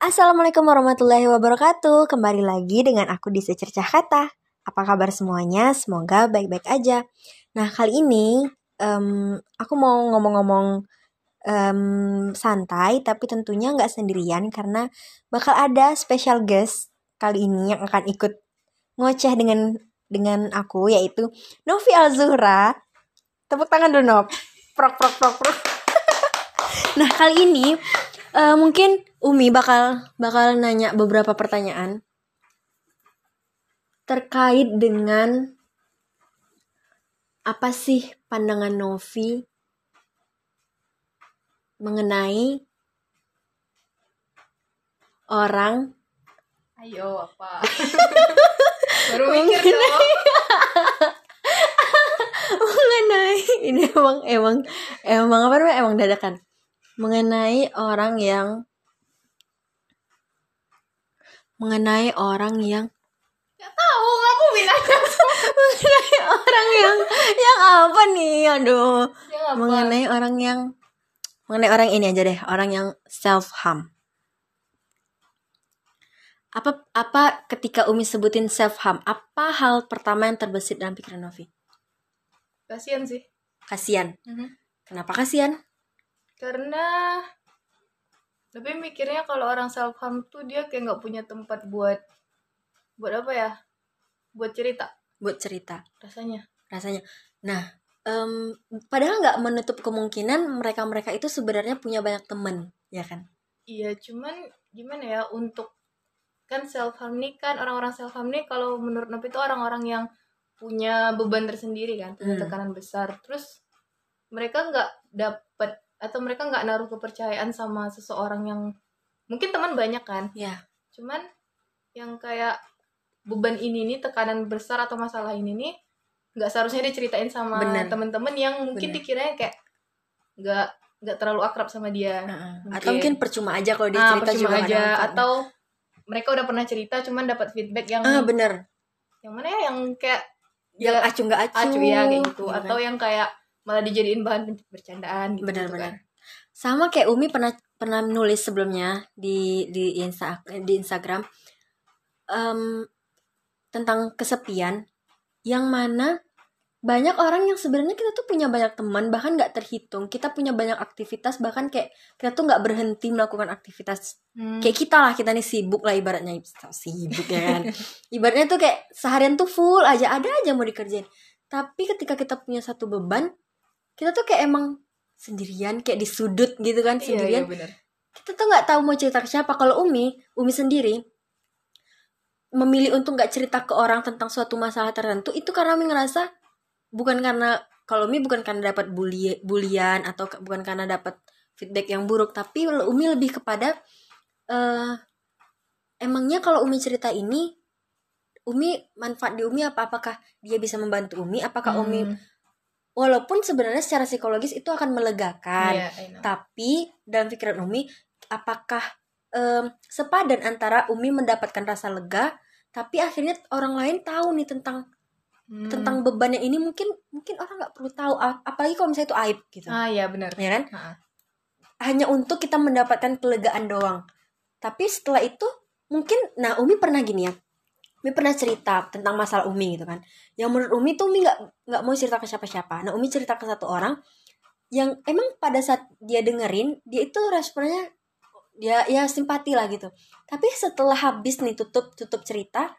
Assalamualaikum warahmatullahi wabarakatuh. Kembali lagi dengan aku di Secercah Kata Apa kabar semuanya? Semoga baik-baik aja. Nah kali ini um, Aku mau ngomong-ngomong um, Santai Tapi tentunya nggak sendirian Karena bakal ada special guest Kali ini yang akan ikut Ngoceh dengan dengan aku Yaitu Novi Alzuhra. Tepuk tangan dulu Nov Prok prok prok prok. Nah kali ini uh, mungkin Umi bakal bakal nanya beberapa pertanyaan terkait dengan apa sih pandangan Novi mengenai orang ayo apa? Baru mikir dong. Mengenai ini emang emang emang apa namanya? Emang dadakan mengenai orang yang mengenai orang yang tahu kamu bilang. Mengenai orang yang yang apa nih? Aduh. Ya, apa? mengenai orang yang mengenai orang ini aja deh. Orang yang self harm apa apa ketika Umi sebutin self harm apa hal pertama yang terbesit dalam pikiran Novi? Kasian sih. Kasihan kenapa kasihan karena lebih mikirnya kalau orang self harm tuh dia kayak nggak punya tempat buat buat apa ya buat cerita buat cerita rasanya rasanya. Nah, em, padahal nggak menutup kemungkinan mereka-mereka itu sebenarnya punya banyak temen, ya kan? iya cuman gimana ya untuk kan self harm nih kan orang-orang self harm nih kalau menurut Nopi itu orang-orang yang punya beban tersendiri kan punya Hmm. tekanan besar terus mereka nggak dapat atau mereka nggak naruh kepercayaan sama seseorang yang mungkin teman banyak kan? Ya, cuman yang kayak beban ini nih tekanan besar atau masalah ini nih nggak seharusnya diceritain sama Bener. temen-temen yang mungkin Bener. dikiranya kayak nggak nggak terlalu akrab sama dia. Atau mungkin. percuma aja kalau dia ah, cerita percuma juga aja. kan. atau mereka udah pernah cerita cuman dapat feedback yang ah bener, yang mana ya? Yang kayak yang ya, acu nggak acu, acuh ya kayak gitu. kan. atau yang kayak malah dijadiin bahan bercandaan gitu, bener gitu bener. kan Sama kayak Umi pernah pernah nulis sebelumnya di di Insta di Instagram em, tentang kesepian, yang mana banyak orang yang sebenarnya kita tuh punya banyak teman bahkan nggak terhitung. Kita punya banyak aktivitas bahkan kayak kita tuh nggak berhenti melakukan aktivitas. Hmm. kayak kita lah kita nih sibuk lah ibaratnya. Sibuk ya kan. Ibaratnya tuh kayak seharian tuh full aja ada aja mau dikerjain. Tapi ketika kita punya satu beban kita tuh kayak emang sendirian kayak di sudut gitu kan iya, sendirian iya, bener. kita tuh nggak tahu mau cerita ke siapa kalau Umi Umi sendiri memilih untuk nggak cerita ke orang tentang suatu masalah tertentu itu karena Umi ngerasa bukan karena kalau Umi bukan karena dapat bully bulian atau ke- bukan karena dapat feedback yang buruk tapi Umi lebih kepada eh emangnya kalau Umi cerita ini Umi manfaat di Umi apa apakah dia bisa membantu Umi apakah Umi Hmm. Walaupun sebenarnya secara psikologis itu akan melegakan know. tapi dalam pikiran Umi apakah em, sepadan antara Umi mendapatkan rasa lega tapi akhirnya orang lain tahu nih tentang Hmm. tentang bebannya ini mungkin mungkin orang nggak perlu tahu ap- apalagi kalau misalnya itu aib gitu ah iya benar ya kan Ah. hanya untuk kita mendapatkan kelegaan doang tapi setelah itu mungkin nah Umi pernah gini ya Umi pernah cerita tentang masalah Umi gitu kan. Yang menurut Umi tuh Umi nggak nggak mau cerita ke siapa-siapa. Nah Umi cerita ke satu orang yang emang pada saat dia dengerin dia itu responnya dia ya simpati lah gitu. Tapi setelah habis nih tutup tutup cerita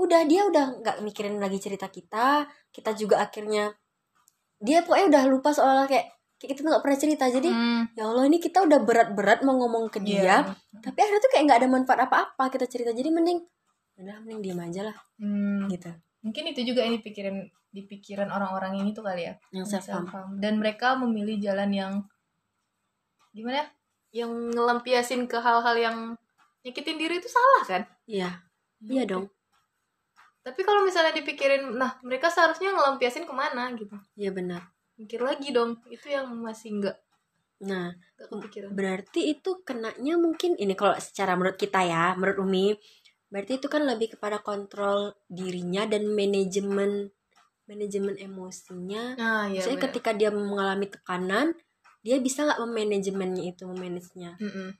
udah dia udah nggak mikirin lagi cerita kita. Kita juga akhirnya dia pokoknya udah lupa soal kayak kayak kita nggak pernah cerita. Jadi Hmm. ya Allah ini kita udah berat-berat mau ngomong ke dia Iya. tapi akhirnya tuh kayak nggak ada manfaat apa-apa kita cerita. Jadi mending udah mending diem aja lah. Hmm. gitu. mungkin itu juga yang dipikirin di pikiran orang-orang ini tuh kali ya. Yang self harm self-harm. dan mereka memilih jalan yang gimana ya? yang ngelampiasin ke hal-hal yang nyakitin diri itu salah kan? Iya. Iya dong. Tapi kalau misalnya dipikirin nah mereka seharusnya ngelampiasin ke mana gitu. Iya benar. Mikir lagi dong. Itu yang masih nggak nah kepikiran. berarti itu kenanya mungkin ini kalau secara menurut kita ya menurut Umi berarti itu kan lebih kepada kontrol dirinya dan manajemen manajemen emosinya nah ya Misalnya ketika dia mengalami tekanan dia bisa nggak memanajemennya itu memanagenya Mm-mm.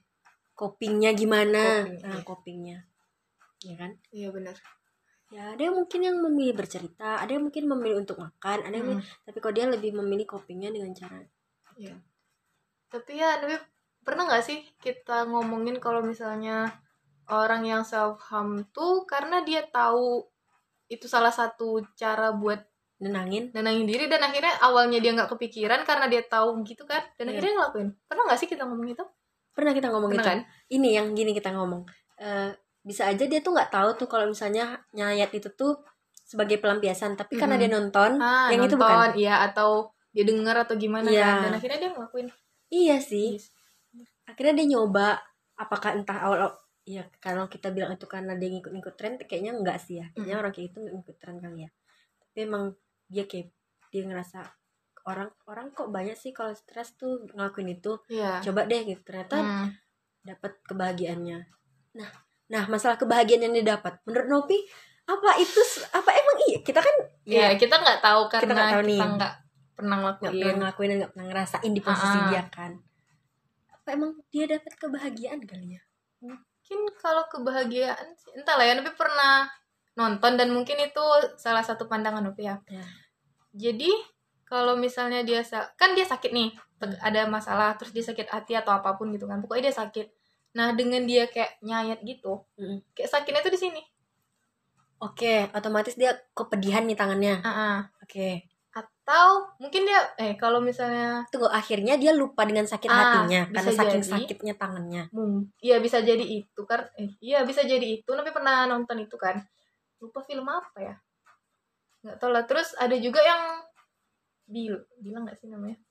copingnya gimana Coping, nah iya. copingnya ya kan iya benar ya ada yang mungkin yang memilih bercerita ada yang mungkin memilih untuk makan ada yang Hmm. tapi kok dia lebih memilih copingnya dengan cara Iya. Tapi ya, tapi pernah nggak sih kita ngomongin kalau misalnya orang yang self harm tuh karena dia tahu itu salah satu cara buat nenangin nenangin diri dan akhirnya awalnya dia nggak kepikiran karena dia tahu gitu kan dan Iya. akhirnya ngelakuin. Pernah nggak sih kita ngomong itu? pernah kita ngomong Pernah itu kan? ini yang gini kita ngomong Eh, bisa aja dia tuh nggak tahu tuh kalau misalnya nyayat itu tuh sebagai pelampiasan tapi karena dia nonton Ah, yang itu nonton, bukan iya atau dia denger atau gimana Iya. kan dan akhirnya dia ngelakuin. iya sih Yes. akhirnya dia nyoba apakah entah awal ya kalau kita bilang itu karena dia ngikut-ngikut tren kayaknya enggak sih ya kayaknya Mm. orang kayak itu ngikut tren kali ya tapi emang dia kayak dia ngerasa orang orang kok banyak sih kalau stres tuh ngelakuin itu Iya. coba deh gitu ternyata Hmm. dapat kebahagiaannya nah nah masalah kebahagiaan yang dia dapat menurut Nopi apa itu apa emang iya kita kan Iya, kita nggak tahu karena nggak tahu nih. kita nggak pernah nggak pernah ngelakuin. ngelakuin dan nggak pernah ngerasain di posisi Ah, ah. dia kan apa emang dia dapat kebahagiaan kali ya mungkin kalau kebahagiaan sih, entah lah ya Nopi pernah nonton dan mungkin itu salah satu pandangan Nopi ya Ya. jadi kalau misalnya dia kan dia sakit nih Hmm. ada masalah terus dia sakit hati atau apa pun gitu kan pokoknya dia sakit nah dengan dia kayak nyayat gitu Mm. kayak sakitnya tuh di sini Oke, otomatis dia kepedihan nih tangannya. Ah, ah. Oke. Atau mungkin dia eh kalau misalnya Tunggu, akhirnya dia lupa dengan sakit Ah, hatinya karena saking jadi. sakitnya tangannya. Hmm, iya bisa jadi itu kan eh iya bisa jadi itu tapi pernah nonton itu kan lupa film apa ya nggak tahu lah terus ada juga yang bil bilang nggak sih namanya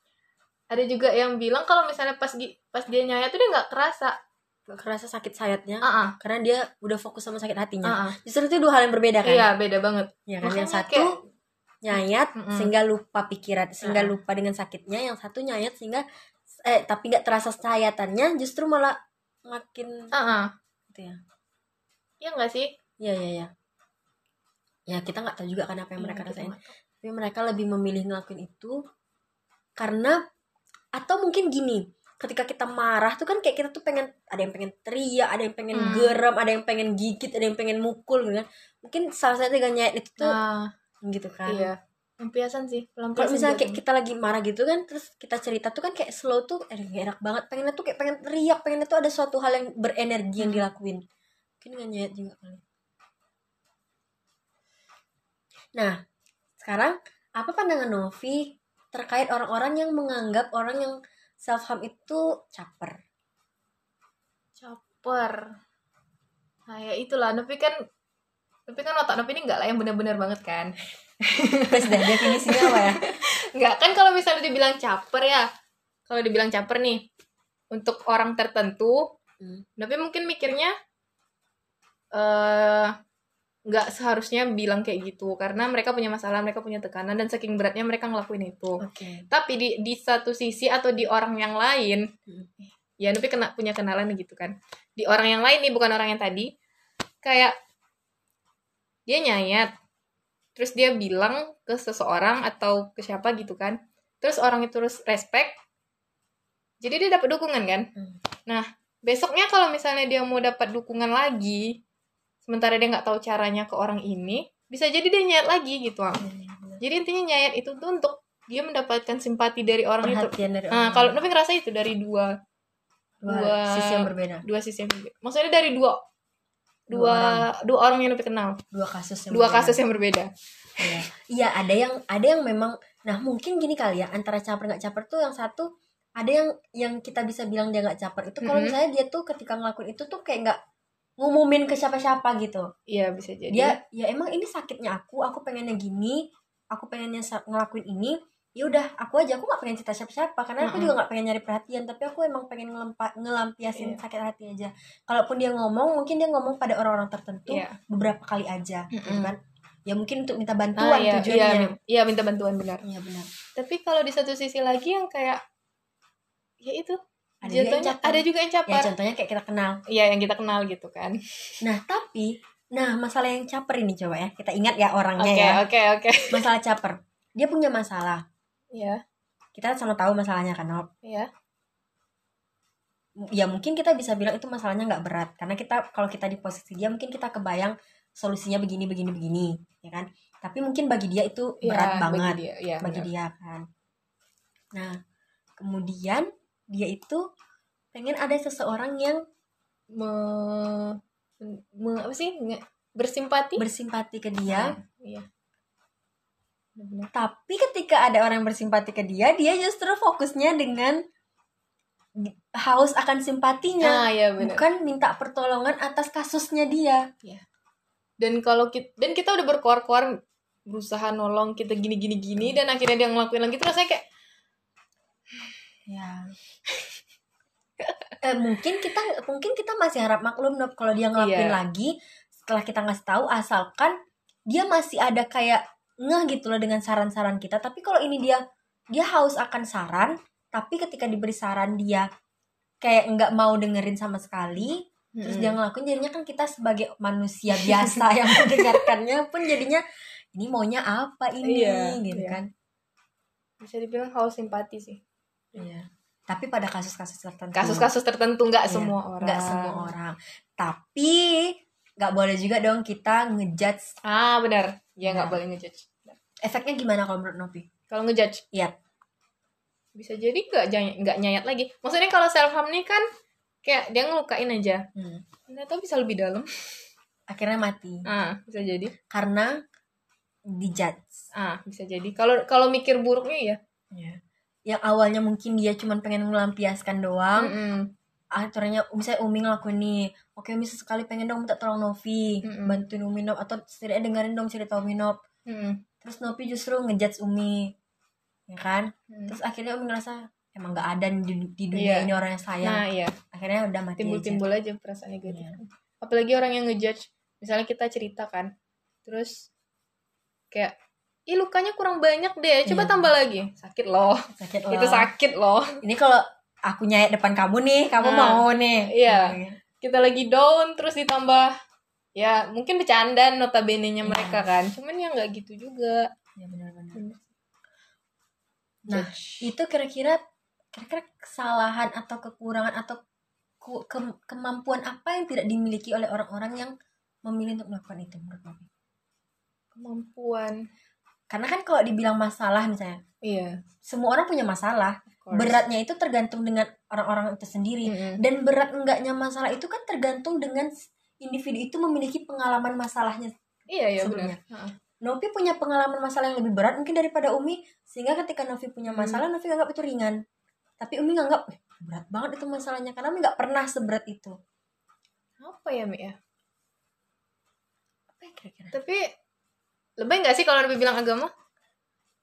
ada juga yang bilang kalau misalnya pas pas dia nyayat tuh dia nggak kerasa Gak kerasa sakit sayatnya ah ah, karena dia udah fokus sama sakit hatinya. ah, ah. Justru itu dua hal yang berbeda kan? iya beda banget Ya kan yang satu kayak- nyayat Mm-mm. sehingga lupa pikiran, sehingga Ah. lupa dengan sakitnya, yang satu nyayat sehingga eh tapi nggak terasa sayatannya justru malah makin ah ah. gitu ya. iya nggak sih Iya, iya, iya. Ya, kita nggak tahu juga kan apa yang mereka kita rasain. tapi mereka lebih memilih ngelakuin itu karena atau mungkin gini ketika kita marah tuh kan kayak kita tuh pengen ada yang pengen teriak ada yang pengen Hmm. geram ada yang pengen gigit ada yang pengen mukul gitu kan mungkin salah satu dengan nyayat itu tuh nah gitu kan. Iya. Pelampiasan sih kalau misalnya kayak kita lagi marah gitu kan terus kita cerita tuh kan kayak slow tuh eh, gak enak banget. Pengennya tuh kayak pengen teriak pengennya tuh ada suatu hal yang berenergi yang Hmm. dilakuin. Mungkin dengan nyayat juga kali. Nah sekarang apa pandangan Novi terkait orang-orang yang menganggap orang yang self harm itu caper? Caper. Nah ya itulah. Tapi kan tapi kan otak Nopi ini enggak lah yang benar-benar banget kan. Terus dah definisinya apa ya? Enggak kan kalau misalnya dibilang caper ya kalau dibilang caper nih untuk orang tertentu Hmm. tapi mungkin mikirnya eh nggak seharusnya bilang kayak gitu karena mereka punya masalah mereka punya tekanan dan saking beratnya mereka ngelakuin itu. Oke. Tapi di di satu sisi atau di orang yang lain Hmm. ya Nupi kena punya kenalan gitu kan. Di orang yang lain nih bukan orang yang tadi kayak dia nyayat. Terus dia bilang ke seseorang atau ke siapa gitu kan. Terus orang itu terus respect. Jadi dia dapat dukungan kan? Hmm. nah besoknya kalau misalnya dia mau dapat dukungan lagi sementara dia nggak tahu caranya ke orang ini bisa jadi dia nyayat lagi gitu Ang. jadi intinya nyayat itu tuh untuk dia mendapatkan simpati dari orang itu. Perhatian dari Nah, orang. kalau Novi ngerasa itu dari dua dua, dua- sisi yang berbeda. dua sisi yang berbeda. Maksudnya dari dua Dua dua orang. dua orang yang Novi kenal, dua kasus yang dua berbeda. kasus yang berbeda. Iya, iya ada yang ada yang memang nah mungkin gini kali ya antara caper nggak caper tuh yang satu ada yang yang kita bisa bilang dia nggak caper itu kalau Mhm. misalnya dia tuh ketika ngelakuin itu tuh kayak nggak ngumumin ke siapa-siapa gitu Iya bisa jadi. dia ya emang ini sakitnya aku aku pengennya gini aku pengennya ngelakuin ini ya udah aku aja aku nggak pengen cerita siapa-siapa karena aku Mhm. juga nggak pengen nyari perhatian tapi aku emang pengen ngelempa, ngelampiasin Iya. sakit hati aja kalaupun dia ngomong mungkin dia ngomong pada orang-orang tertentu Iya. beberapa kali aja gitu Mhm. kan ya mungkin untuk minta Ah, bantuan iya, iya, tujuannya min- iya minta bantuan benar. Iya benar. Tapi kalau di satu sisi lagi yang kayak ya itu Ada juga yang jatuhnya caper. ada juga yang Ya caper. contohnya kayak kita kenal. Iya yang kita kenal gitu kan. Nah tapi, nah masalah yang caper ini coba ya kita ingat ya orangnya Oke ya. oke oke. Masalah caper. Dia punya masalah. Iya. Kita sama tahu masalahnya kan, Nop. iya. ya mungkin kita bisa bilang itu masalahnya nggak berat. Karena kita kalau kita di posisi dia mungkin kita kebayang solusinya begini begini begini ya kan? Tapi mungkin bagi dia itu Ya, berat bagi banget. dia, ya, bagi benar. dia kan? Nah kemudian dia itu pengen ada seseorang yang me, me- apa sih? Bersimpati? Bersimpati ke dia. Nah, iya Tapi ketika ada orang yang bersimpati ke dia dia justru fokusnya dengan haus akan simpatinya. Ah ya benar bukan minta pertolongan atas kasusnya dia. Dan kalau kita dan kita udah berkoar-koar berusaha nolong kita gini gini dan akhirnya dia ngelakuin lagi terus rasanya kayak ya. Eh, mungkin kita mungkin kita masih harap maklum Nob, kalau dia ngelakuin Iya. lagi setelah kita ngasih tahu asalkan dia masih ada kayak ngeh gitu loh dengan saran-saran kita tapi kalau ini dia dia haus akan saran tapi ketika diberi saran dia kayak nggak mau dengerin sama sekali terus Mm-mm. dia ngelakuin jadinya kan kita sebagai manusia biasa yang mendengarkannya pun jadinya ini maunya apa ini Iya, gitu iya. kan bisa dibilang haus simpati sih Iya. Tapi pada kasus-kasus tertentu. kasus-kasus tertentu nggak Iya, semua orang nggak semua orang. Tapi nggak boleh juga dong kita ngejudge. ah benar ya nggak Nah. boleh ngejudge Efeknya gimana kalau menurut Novi? kalau ngejudge Iya. bisa jadi nggak nggak nyayat lagi maksudnya kalau self harm nih kan kayak dia ngelukain aja Hmm. ternyata bisa lebih dalam Akhirnya mati ah bisa jadi karena dijudge. ah bisa jadi kalau kalau mikir buruknya ya Iya. Yang awalnya mungkin dia cuma pengen melampiaskan doang, Mm-mm. akhirnya misalnya Umi ngelakuin nih, oke Umi sesekali pengen dong minta tolong Novi, Mm-mm. bantuin Umi Nop atau setidaknya dengerin dong cerita Umi Nop. Mm-mm. Terus Novi justru ngejudge Umi, ya kan? Mm. terus akhirnya Umi ngerasa emang nggak ada di, di dunia Iya. ini orang yang sayang nah iya akhirnya udah mati timbul-timbul aja perasaan aja negatif Iya. apalagi orang yang ngejudge misalnya kita cerita kan terus kayak ih lukanya kurang banyak deh coba Iya. tambah lagi sakit loh sakit itu loh. sakit loh ini kalau aku nyayat depan kamu nih kamu Nah, mau nih iya. kita lagi down terus ditambah ya mungkin bercandaan notabene nya Iya. mereka kan cuman ya nggak gitu juga ya benar-benar Bener. Nah, Judge. itu kira-kira kira-kira kesalahan atau kekurangan atau ke- kemampuan apa yang tidak dimiliki oleh orang-orang yang memilih untuk melakukan itu menurut Novi? kemampuan karena kan kalau dibilang masalah misalnya iya semua orang punya masalah beratnya itu tergantung dengan orang-orang itu sendiri Mm-mm. dan berat enggaknya masalah itu kan tergantung dengan individu itu memiliki pengalaman masalahnya iya ya sebelumnya. benar. Novi punya pengalaman masalah yang lebih berat mungkin daripada Umi sehingga ketika Novi punya Hmm. masalah Novi nganggap itu ringan. Tapi Umi nganggap "Eh, berat banget itu masalahnya karena Umi nggak pernah seberat itu. Apa ya Mi ya? Apa ya kira-kira? Tapi lebih nggak sih kalau lebih bilang agama?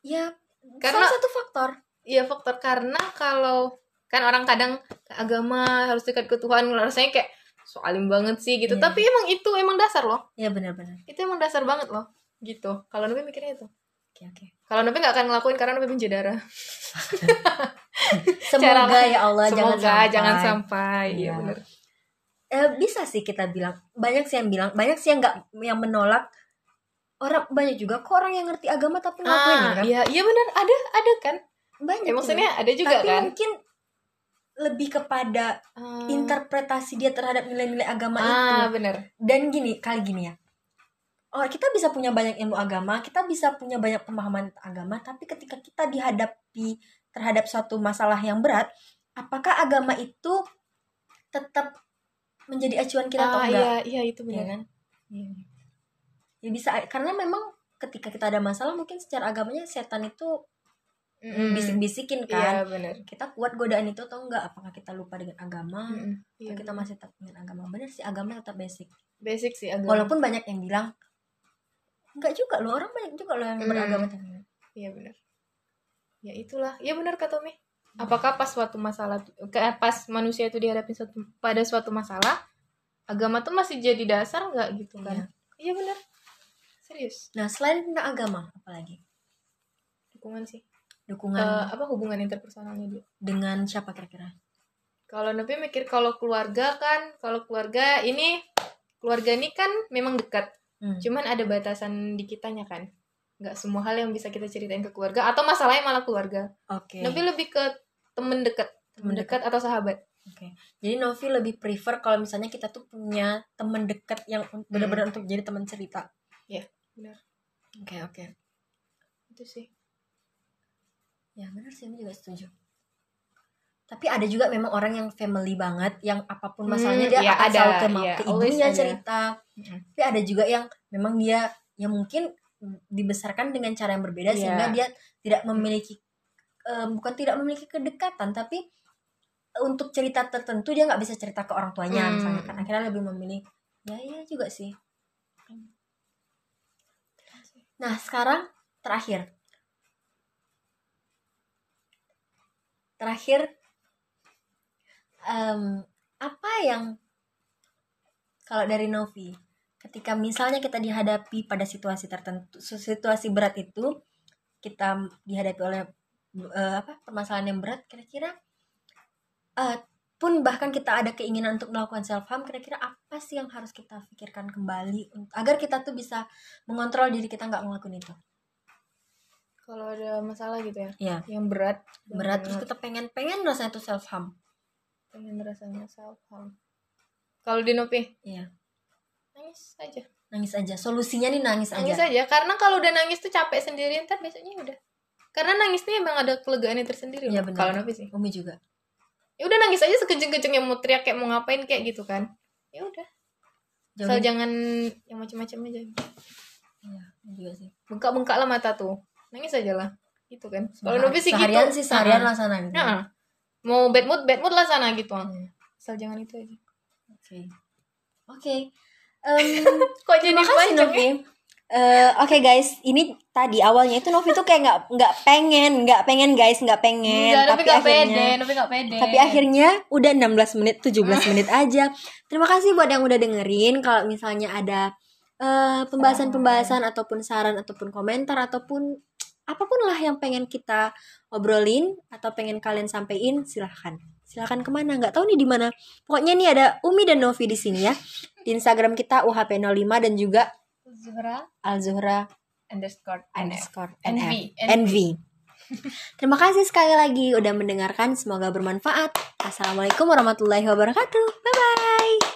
Ya Karena- salah satu faktor. Iya faktor. Karena kalau kan orang kadang agama harus dekat ke Tuhan rasanya kayak soalim banget sih gitu. Iya. tapi emang itu emang dasar loh. Ya benar-benar. Itu emang dasar banget loh gitu. Kalau Nabi mikirnya itu. Oke oke. Kalau Nabi nggak akan ngelakuin karena Nabi benci darah. Semoga Cara- ya Allah jangan semoga sampai. jangan sampai. Iya Iya. benar. Eh, bisa sih kita bilang banyak sih yang bilang banyak sih yang nggak yang menolak. Orang banyak juga kok orang yang ngerti agama tapi ngelakuin ah kan? iya iya benar. Ada ada kan? Banyak ya, maksudnya ada juga tapi kan? mungkin lebih kepada Ah, interpretasi dia terhadap nilai-nilai agama itu. ah benar dan gini kali gini ya. Oh kita bisa punya banyak ilmu agama kita bisa punya banyak pemahaman agama tapi ketika kita dihadapi terhadap suatu masalah yang berat apakah agama itu tetap menjadi acuan kita atau ah enggak? iya iya itu ya benar kan? Iya. ya bisa karena memang ketika kita ada masalah mungkin secara agamanya setan itu Mm-mm. bisik-bisikin iya kan benar kita kuat godaan itu atau enggak apakah kita lupa dengan agama. Iya, atau kita masih tetap dengan agama bener sih agama tetap basic basic sih agama walaupun banyak yang bilang enggak juga loh orang banyak juga loh yang Hmm. beragama Iya benar. Ya itulah. Iya benar kata Mi. Apakah pas suatu masalah ke- pas manusia itu dihadapi suatu pada suatu masalah, agama tuh masih jadi dasar nggak gitu kan? Iya benar. Serius. nah selain tentang agama apalagi Dukungan sih. Dukungan Eh, apa hubungan interpersonalnya dia? dengan siapa kira-kira Kalau Nabi mikir kalau keluarga kan, kalau keluarga ini keluarga ini kan memang dekat. Hmm. Cuman ada batasan di kitanya kan. Nggak semua hal yang bisa kita ceritain ke keluarga atau masalahnya malah keluarga. oke Nabi lebih ke temen dekat, Temen temen dekat atau sahabat. Oke. Jadi Novi lebih prefer kalau misalnya kita tuh punya teman dekat yang benar-benar untuk jadi teman cerita. Iya, benar. Oke, oke. Itu sih. Ya, benar sih, aku juga setuju. Tapi ada juga memang orang yang family banget, yang apa pun masalahnya Hmm, dia iya, akan ada, selalu ke, iya, ke ibunya cerita. Mm-mm. Tapi ada juga yang memang dia yang mungkin dibesarkan dengan cara yang berbeda Iya. sehingga dia tidak memiliki eh, bukan tidak memiliki kedekatan, tapi untuk cerita tertentu dia nggak bisa cerita ke orang tuanya Hmm. misalnya kan akhirnya lebih memilih ya iya juga sih. Nah sekarang terakhir terakhir em, apa yang kalau dari Novi ketika misalnya kita dihadapi pada situasi tertentu situasi berat itu kita dihadapi oleh eh, apa permasalahan yang berat kira-kira eh, pun bahkan kita ada keinginan untuk melakukan self harm kira-kira apa sih yang harus kita pikirkan kembali agar kita tuh bisa mengontrol diri kita nggak ngelakuin itu Kalau ada masalah gitu ya, ya yang berat, berat terus kita pengen pengen rasanya tuh self harm pengen rasanya self harm. Kalau di Nopi, iya nangis aja. nangis aja solusinya nih nangis, Nangis aja aja. Karena kalau udah nangis tuh capek sendiri, ntar besoknya udah. Karena nangis tuh emang ada kelegaannya tersendiri. Iya, benar. Kalau Nopi sih. Umi juga Ya udah nangis aja sekejeng-kejengnya mau teriak kayak mau ngapain kayak gitu kan. Ya udah. Jauhin- jangan yang macam-macam aja. iya juga sih Bengkak-bengkak lah mata tuh. Nangis aja lah. Gitu kan. Kalau Nopi sih seharian gitu. sih seharian Nah, lah sana gitu nah. Mau bad mood, bad mood lah sana gitu. Iya. Asal jangan itu aja. oke oke Em, Kok jadi kasih? Novi. Eh, Oke guys, ini tadi awalnya itu Novi tuh kayak nggak nggak pengen, nggak pengen guys, nggak pengen. Enggak, tapi gak pede, akhirnya, tapi gak pede. tapi akhirnya udah 16 menit, 17 menit aja. Terima kasih buat yang udah dengerin. Kalau misalnya ada eh, pembahasan-pembahasan ataupun saran ataupun komentar ataupun apa pun lah yang pengen kita obrolin atau pengen kalian sampein, silahkan. Silahkan ke mana? Nggak tahu nih di mana. Pokoknya nih ada Umi dan Novi di sini ya. Di Instagram kita UHP05 dan juga Zuhra Alzuhra underscore NF. underscore NV. NV. Terima kasih sekali lagi udah mendengarkan. Semoga bermanfaat. Assalamualaikum warahmatullahi wabarakatuh. Bye bye.